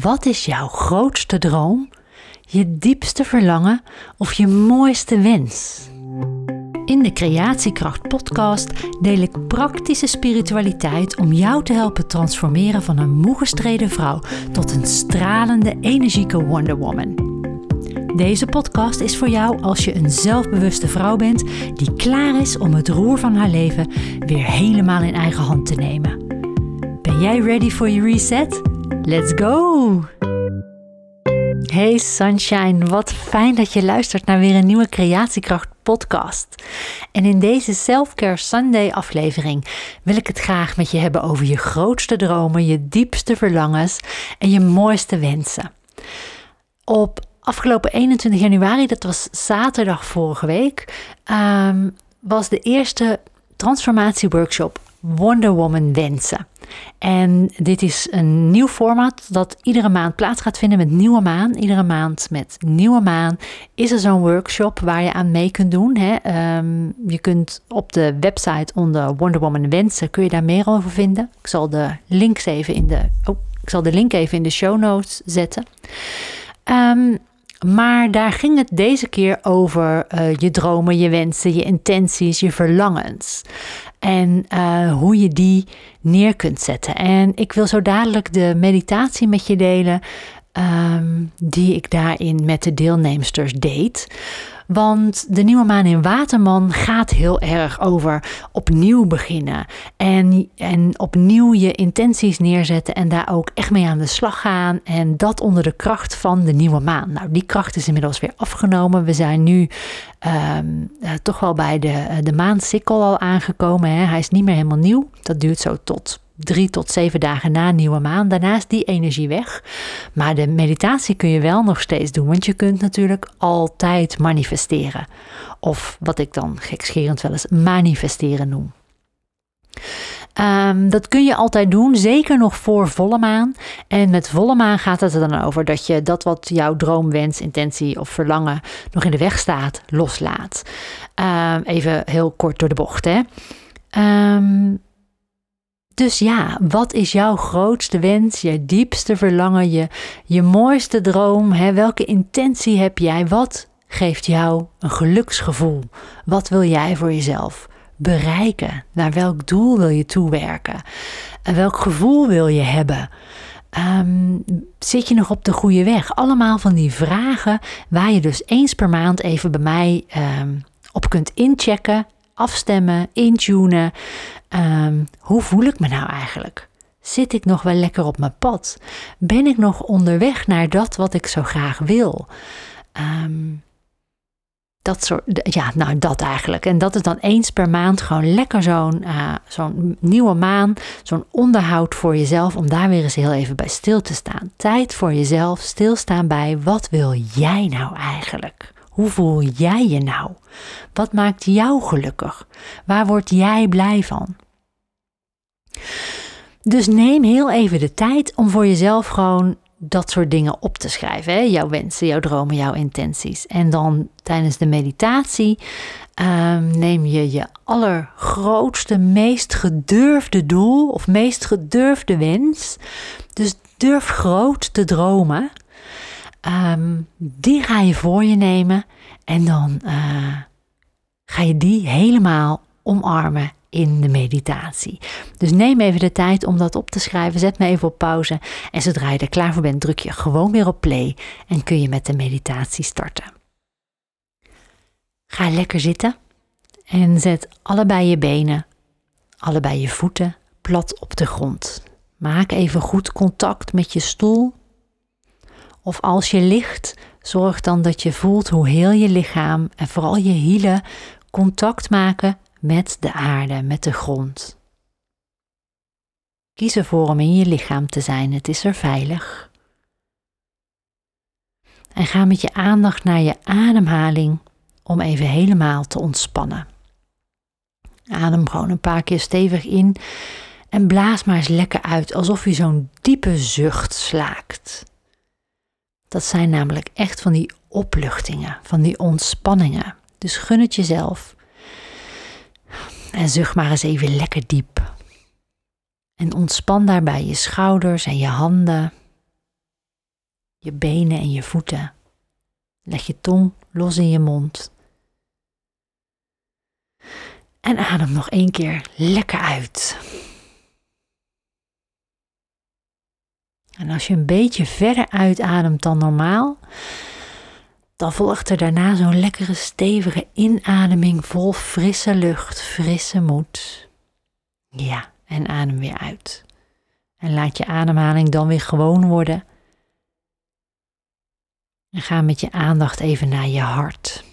Wat is jouw grootste droom, je diepste verlangen of je mooiste wens? In de Creatiekracht podcast deel ik praktische spiritualiteit om jou te helpen transformeren van een moe gestreden vrouw tot een stralende, energieke Wonder Woman. Deze podcast is voor jou als je een zelfbewuste vrouw bent die klaar is om het roer van haar leven weer helemaal in eigen hand te nemen. Ben jij ready for your reset? Let's go! Hey Sunshine, wat fijn dat je luistert naar weer een nieuwe Creatiekracht podcast. En in deze Selfcare Sunday aflevering wil ik het graag met je hebben over je grootste dromen, je diepste verlangens en je mooiste wensen. Op afgelopen 21 januari, dat was zaterdag vorige week, ehm, was de eerste transformatieworkshop Wonder Woman wensen. En dit is een nieuw format dat iedere maand plaats gaat vinden met nieuwe maan. Iedere maand met nieuwe maan is er zo'n workshop waar je aan mee kunt doen. Hè. Ehm, je kunt op de website onder Wonder Woman wensen, kun je daar meer over vinden. Ik zal de links even in de, oh, ik zal de link even in de show notes zetten. Um, maar daar ging het deze keer over uh, je dromen, je wensen, je intenties, je verlangens. En uh, hoe je die neer kunt zetten. En ik wil zo dadelijk de meditatie met je delen. Um, die ik daarin met de deelnemsters deed. Want de nieuwe maan in Waterman gaat heel erg over opnieuw beginnen. En, en opnieuw je intenties neerzetten en daar ook echt mee aan de slag gaan. En dat onder de kracht van de nieuwe maan. Nou, die kracht is inmiddels weer afgenomen. We zijn nu um, uh, toch wel bij de, de maansikkel al aangekomen. Hè. Hij is niet meer helemaal nieuw. Dat duurt zo tot drie tot zeven dagen na nieuwe maan. Daarna is die energie weg. Maar de meditatie kun je wel nog steeds doen, want je kunt natuurlijk altijd manifesteren. Of wat ik dan gekscherend wel eens manifesteren noem. Um, dat kun je altijd doen, zeker nog voor volle maan. En met volle maan gaat het er dan over dat je dat wat jouw droom, wens, intentie of verlangen nog in de weg staat, loslaat. Um, even heel kort door de bocht, hè. Um, dus ja, wat is jouw grootste wens, je diepste verlangen, je, je mooiste droom? Hè? Welke intentie heb jij? Wat geeft jou een geluksgevoel? Wat wil jij voor jezelf bereiken? Naar welk doel wil je toewerken? En welk gevoel wil je hebben? Um, zit je nog op de goede weg? Allemaal van die vragen waar je dus eens per maand even bij mij um, op kunt inchecken afstemmen, intunen. Um, hoe voel ik me nou eigenlijk? Zit ik nog wel lekker op mijn pad? Ben ik nog onderweg naar dat wat ik zo graag wil? Um, dat soort, ja, nou dat eigenlijk. En dat is dan eens per maand gewoon lekker zo'n uh, zo'n nieuwe maan, zo'n onderhoud voor jezelf, om daar weer eens heel even bij stil te staan. Tijd voor jezelf, stilstaan bij wat wil jij nou eigenlijk? Hoe voel jij je nou? Wat maakt jou gelukkig? Waar word jij blij van? Dus neem heel even de tijd om voor jezelf gewoon dat soort dingen op te schrijven. Hè? Jouw wensen, jouw dromen, jouw intenties. En dan tijdens de meditatie um, neem je je allergrootste, meest gedurfde doel of meest gedurfde wens. Dus durf groot te dromen. Um, die ga je voor je nemen en dan uh, ga je die helemaal omarmen in de meditatie. Dus neem even de tijd om dat op te schrijven. Zet me even op pauze. En zodra je er klaar voor bent, druk je gewoon weer op play en kun je met de meditatie starten. Ga lekker zitten en zet allebei je benen, allebei je voeten plat op de grond. Maak even goed contact met je stoel of als je ligt, zorg dan dat je voelt hoe heel je lichaam en vooral je hielen contact maken met de aarde, met de grond. Kies ervoor om in je lichaam te zijn, het is er veilig. En ga met je aandacht naar je ademhaling om even helemaal te ontspannen. Adem gewoon een paar keer stevig in en blaas maar eens lekker uit alsof je zo'n diepe zucht slaakt. Dat zijn namelijk echt van die opluchtingen, van die ontspanningen. Dus gun het jezelf. En zucht maar eens even lekker diep. En ontspan daarbij je schouders en je handen. je benen en je voeten. Leg je tong los in je mond. En adem nog één keer lekker uit. En als je een beetje verder uitademt dan normaal, dan volgt er daarna zo'n lekkere stevige inademing vol frisse lucht, frisse moed. Ja, en adem weer uit. En laat je ademhaling dan weer gewoon worden. En ga met je aandacht even naar je hart.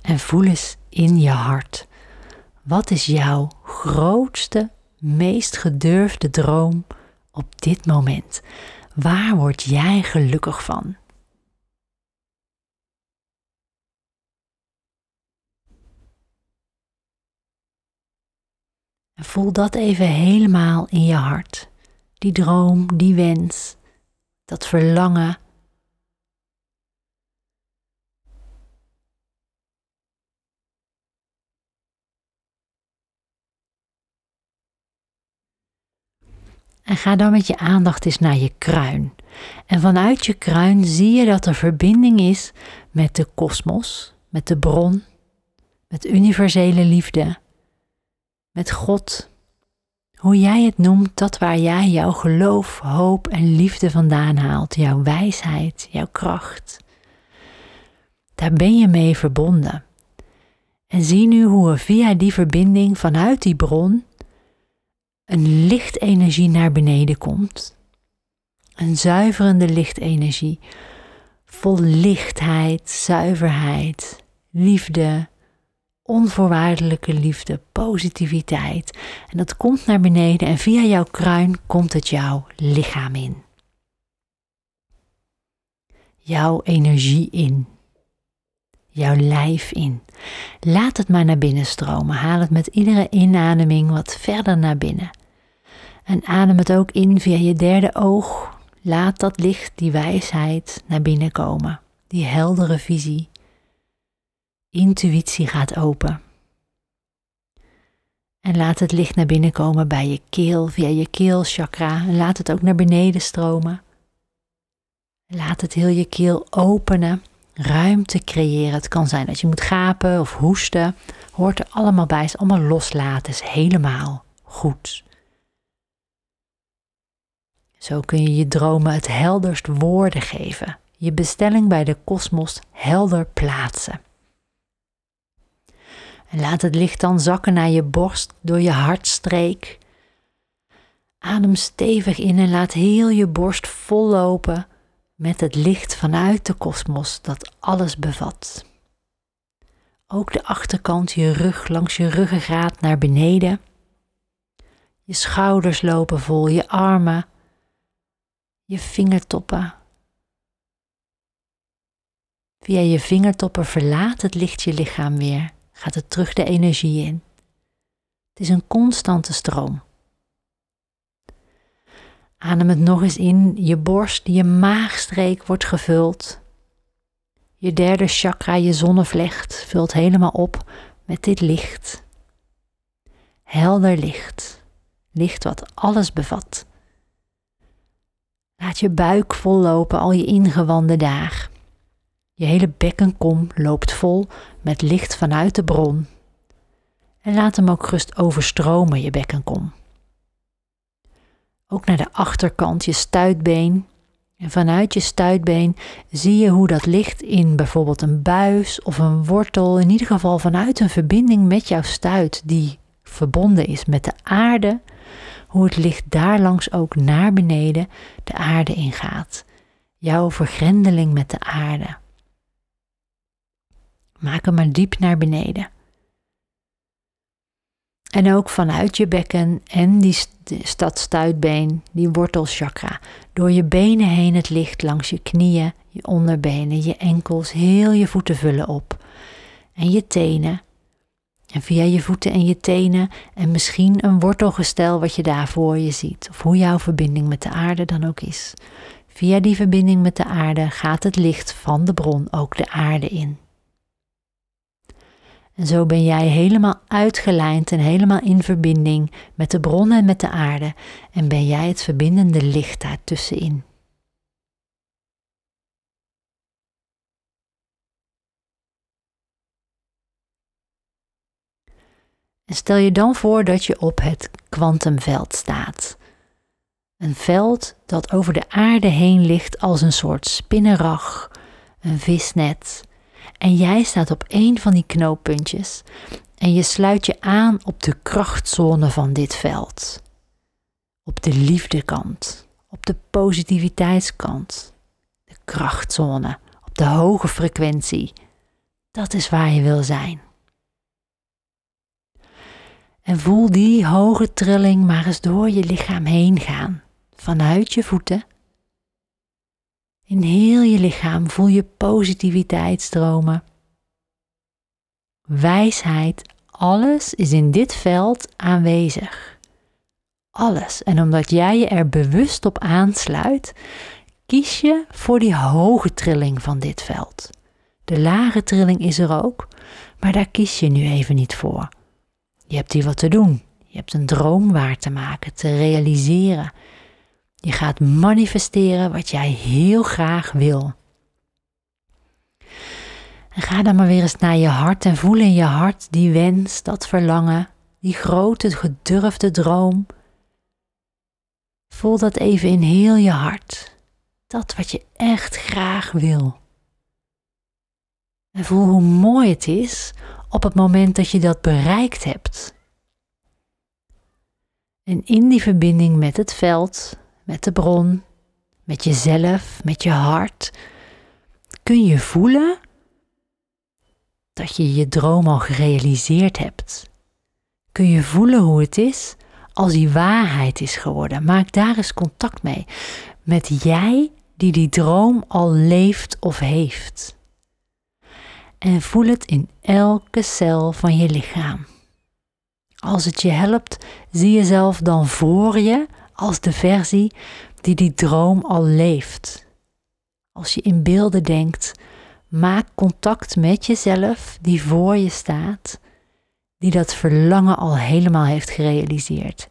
En voel eens in je hart. Wat is jouw grootste, meest gedurfde droom op dit moment? Waar word jij gelukkig van? Voel dat even helemaal in je hart. Die droom, die wens, dat verlangen En ga dan met je aandacht eens naar je kruin. En vanuit je kruin zie je dat er verbinding is met de kosmos, met de bron, met universele liefde, met God. Hoe jij het noemt, dat waar jij jouw geloof, hoop en liefde vandaan haalt, jouw wijsheid, jouw kracht. Daar ben je mee verbonden. En zie nu hoe er via die verbinding vanuit die bron een lichtenergie naar beneden komt. Een zuiverende lichtenergie, vol lichtheid, zuiverheid, liefde, onvoorwaardelijke liefde, positiviteit. En dat komt naar beneden en via jouw kruin komt het jouw lichaam in. Jouw energie in. Jouw lijf in. Laat het maar naar binnen stromen. Haal het met iedere inademing wat verder naar binnen. En adem het ook in via je derde oog. Laat dat licht, die wijsheid naar binnen komen. Die heldere visie. Intuïtie gaat open. En laat het licht naar binnen komen bij je keel, via je keelchakra. En laat het ook naar beneden stromen. Laat het heel je keel openen, ruimte creëren. Het kan zijn dat je moet gapen of hoesten. Hoort er allemaal bij, is allemaal loslaten, is helemaal goed. Zo kun je je dromen het helderst woorden geven, je bestelling bij de kosmos helder plaatsen. En laat het licht dan zakken naar je borst door je hartstreek. Adem stevig in en laat heel je borst vollopen met het licht vanuit de kosmos dat alles bevat. Ook de achterkant, je rug langs je ruggengraat naar beneden. Je schouders lopen vol, je armen, je vingertoppen. Via je vingertoppen verlaat het licht je lichaam weer, gaat het terug de energie in. Het is een constante stroom. Adem het nog eens in, je borst, je maagstreek wordt gevuld. Je derde chakra, je zonnevlecht, vult helemaal op met dit licht. Helder licht, licht wat alles bevat. Laat je buik vollopen, al je ingewanden daar. Je hele bekkenkom loopt vol met licht vanuit de bron. En laat hem ook rust overstromen, je bekkenkom. Ook naar de achterkant, je stuitbeen. En vanuit je stuitbeen zie je hoe dat licht in bijvoorbeeld een buis of een wortel, in ieder geval vanuit een verbinding met jouw stuit, die verbonden is met de aarde, hoe het licht daar langs ook naar beneden de aarde ingaat. Jouw vergrendeling met de aarde. Maak hem maar diep naar beneden. En ook vanuit je bekken en die stadstuitbeen, die wortelchakra, door je benen heen het licht langs je knieën, je onderbenen, je enkels, heel je voeten vullen op. En je tenen, en via je voeten en je tenen en misschien een wortelgestel wat je daar voor je ziet. Of hoe jouw verbinding met de aarde dan ook is. Via die verbinding met de aarde gaat het licht van de bron ook de aarde in. En zo ben jij helemaal uitgelijnd en helemaal in verbinding met de bron en met de aarde. En ben jij het verbindende licht daar tussenin. En stel je dan voor dat je op het kwantumveld staat. Een veld dat over de aarde heen ligt als een soort spinnenrag, een visnet. En jij staat op een van die knooppuntjes en je sluit je aan op de krachtzone van dit veld. Op de liefdekant, op de positiviteitskant, de krachtzone, op de hoge frequentie. Dat is waar je wil zijn. En voel die hoge trilling maar eens door je lichaam heen gaan, vanuit je voeten. In heel je lichaam voel je positiviteit stromen. Wijsheid, alles is in dit veld aanwezig. Alles. En omdat jij je er bewust op aansluit, kies je voor die hoge trilling van dit veld. De lage trilling is er ook, maar daar kies je nu even niet voor. Je hebt hier wat te doen. Je hebt een droom waar te maken, te realiseren. Je gaat manifesteren wat jij heel graag wil. Ga dan maar weer eens naar je hart en voel in je hart die wens, dat verlangen, die grote gedurfde droom. Voel dat even in heel je hart. Dat wat je echt graag wil. En voel hoe mooi het is op het moment dat je dat bereikt hebt. En in die verbinding met het veld, met de bron, met jezelf, met je hart, kun je voelen dat je je droom al gerealiseerd hebt. Kun je voelen hoe het is als die waarheid is geworden. Maak daar eens contact mee met jij die die droom al leeft of heeft en voel het in elke cel van je lichaam. Als het je helpt, zie jezelf dan voor je als de versie die die droom al leeft. Als je in beelden denkt, maak contact met jezelf die voor je staat, die dat verlangen al helemaal heeft gerealiseerd,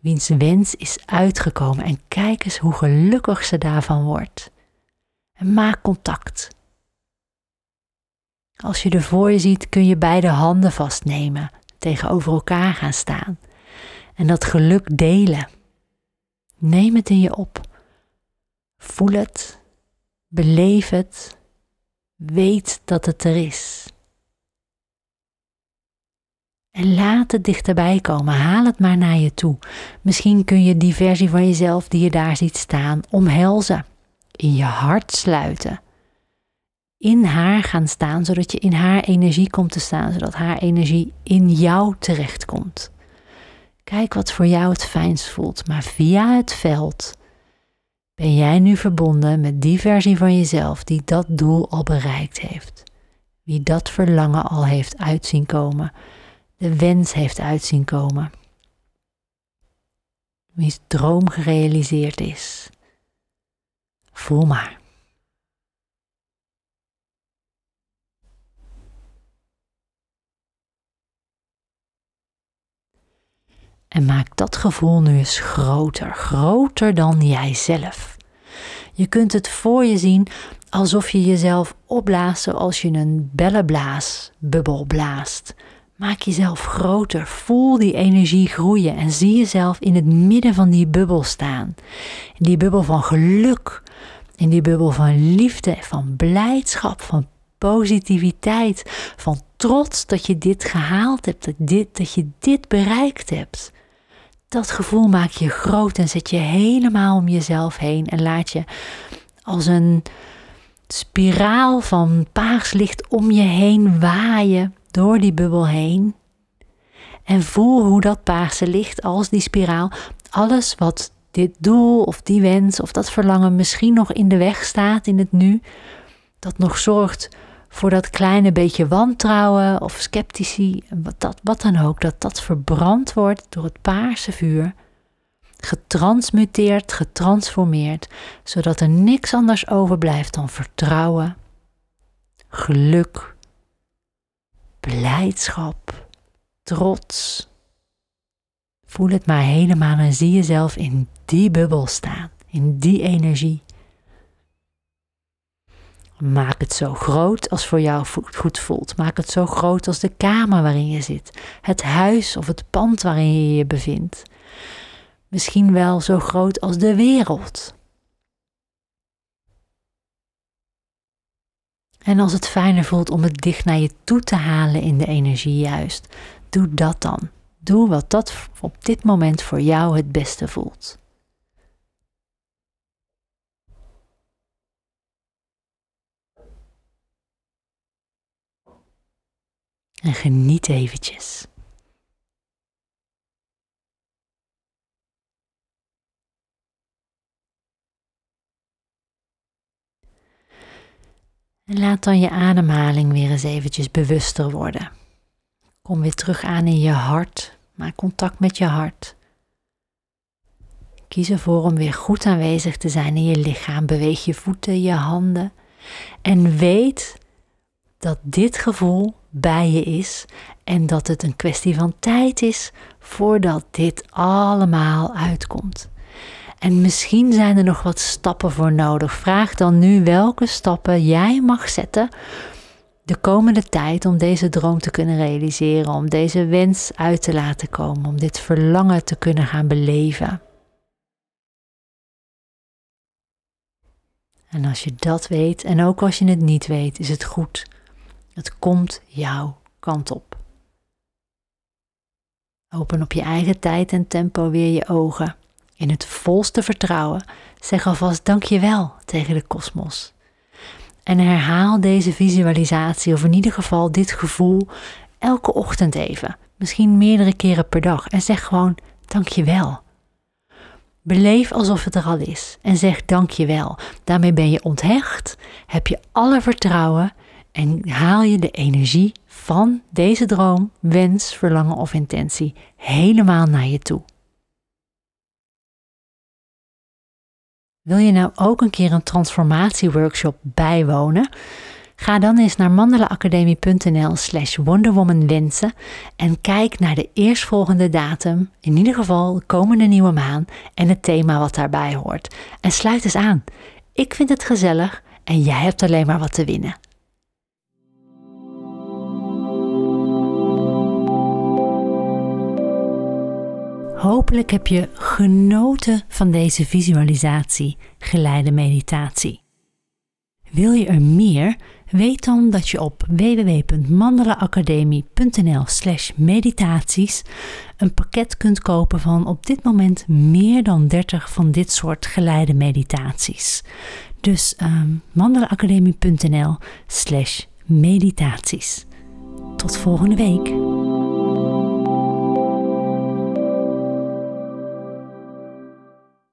wiens wens is uitgekomen en kijk eens hoe gelukkig ze daarvan wordt. En maak contact. Als je er voor je ziet, kun je beide handen vastnemen, tegenover elkaar gaan staan en dat geluk delen. Neem het in je op. Voel het, beleef het, weet dat het er is. En laat het dichterbij komen. Haal het maar naar je toe. Misschien kun je die versie van jezelf die je daar ziet staan omhelzen, in je hart sluiten in haar gaan staan, zodat je in haar energie komt te staan, zodat haar energie in jou terechtkomt. Kijk wat voor jou het fijnst voelt, maar via het veld ben jij nu verbonden met die versie van jezelf die dat doel al bereikt heeft. Wie dat verlangen al heeft uitzien komen, de wens heeft uitzien komen. Wie's droom gerealiseerd is. Voel maar. En maak dat gevoel nu eens groter, groter dan jijzelf. Je kunt het voor je zien alsof je jezelf opblaast zoals je een bellenblaasbubbel blaast. Maak jezelf groter, voel die energie groeien en zie jezelf in het midden van die bubbel staan. In die bubbel van geluk, in die bubbel van liefde, van blijdschap, van positiviteit, van trots dat je dit gehaald hebt, dat, dit, dat je dit bereikt hebt dat gevoel maak je groot en zet je helemaal om jezelf heen en laat je als een spiraal van paarslicht om je heen waaien door die bubbel heen. En voel hoe dat paarse licht als die spiraal alles wat dit doel of die wens of dat verlangen misschien nog in de weg staat in het nu, dat nog zorgt voor dat kleine beetje wantrouwen of sceptici, wat, dat, wat dan ook, dat dat verbrand wordt door het paarse vuur, getransmuteerd, getransformeerd, zodat er niks anders overblijft dan vertrouwen, geluk, blijdschap, trots. Voel het maar helemaal en zie jezelf in die bubbel staan, in die energie. Maak het zo groot als voor jou goed voelt. Maak het zo groot als de kamer waarin je zit, het huis of het pand waarin je je bevindt. Misschien wel zo groot als de wereld. En als het fijner voelt om het dicht naar je toe te halen in de energie juist, doe dat dan. Doe wat dat op dit moment voor jou het beste voelt. En geniet eventjes. En laat dan je ademhaling weer eens eventjes bewuster worden. Kom weer terug aan in je hart. Maak contact met je hart. Kies ervoor om weer goed aanwezig te zijn in je lichaam. Beweeg je voeten, je handen. En weet dat dit gevoel bij je is en dat het een kwestie van tijd is voordat dit allemaal uitkomt. En misschien zijn er nog wat stappen voor nodig. Vraag dan nu welke stappen jij mag zetten de komende tijd om deze droom te kunnen realiseren, om deze wens uit te laten komen, om dit verlangen te kunnen gaan beleven. En als je dat weet, en ook als je het niet weet, is het goed. Het komt jouw kant op. Open op je eigen tijd en tempo weer je ogen. In het volste vertrouwen zeg alvast dankjewel tegen de kosmos. En herhaal deze visualisatie, of in ieder geval dit gevoel, elke ochtend even. Misschien meerdere keren per dag. En zeg gewoon dankjewel. Beleef alsof het er al is en zeg dankjewel. Daarmee ben je onthecht, heb je alle vertrouwen en haal je de energie van deze droom, wens, verlangen of intentie helemaal naar je toe. Wil je nou ook een keer een transformatieworkshop bijwonen? Ga dan eens naar mandelaacademie.nl slash wonderwomanwensen en kijk naar de eerstvolgende datum, in ieder geval de komende nieuwe maan en het thema wat daarbij hoort. En sluit eens aan. Ik vind het gezellig en jij hebt alleen maar wat te winnen. Hopelijk heb je genoten van deze visualisatie, geleide meditatie. Wil je er meer? Weet dan dat je op www.mandelaacademie.nl/slash meditaties een pakket kunt kopen van op dit moment meer dan 30 van dit soort geleide meditaties. Dus um, mandelaacademie.nl/slash meditaties. Tot volgende week.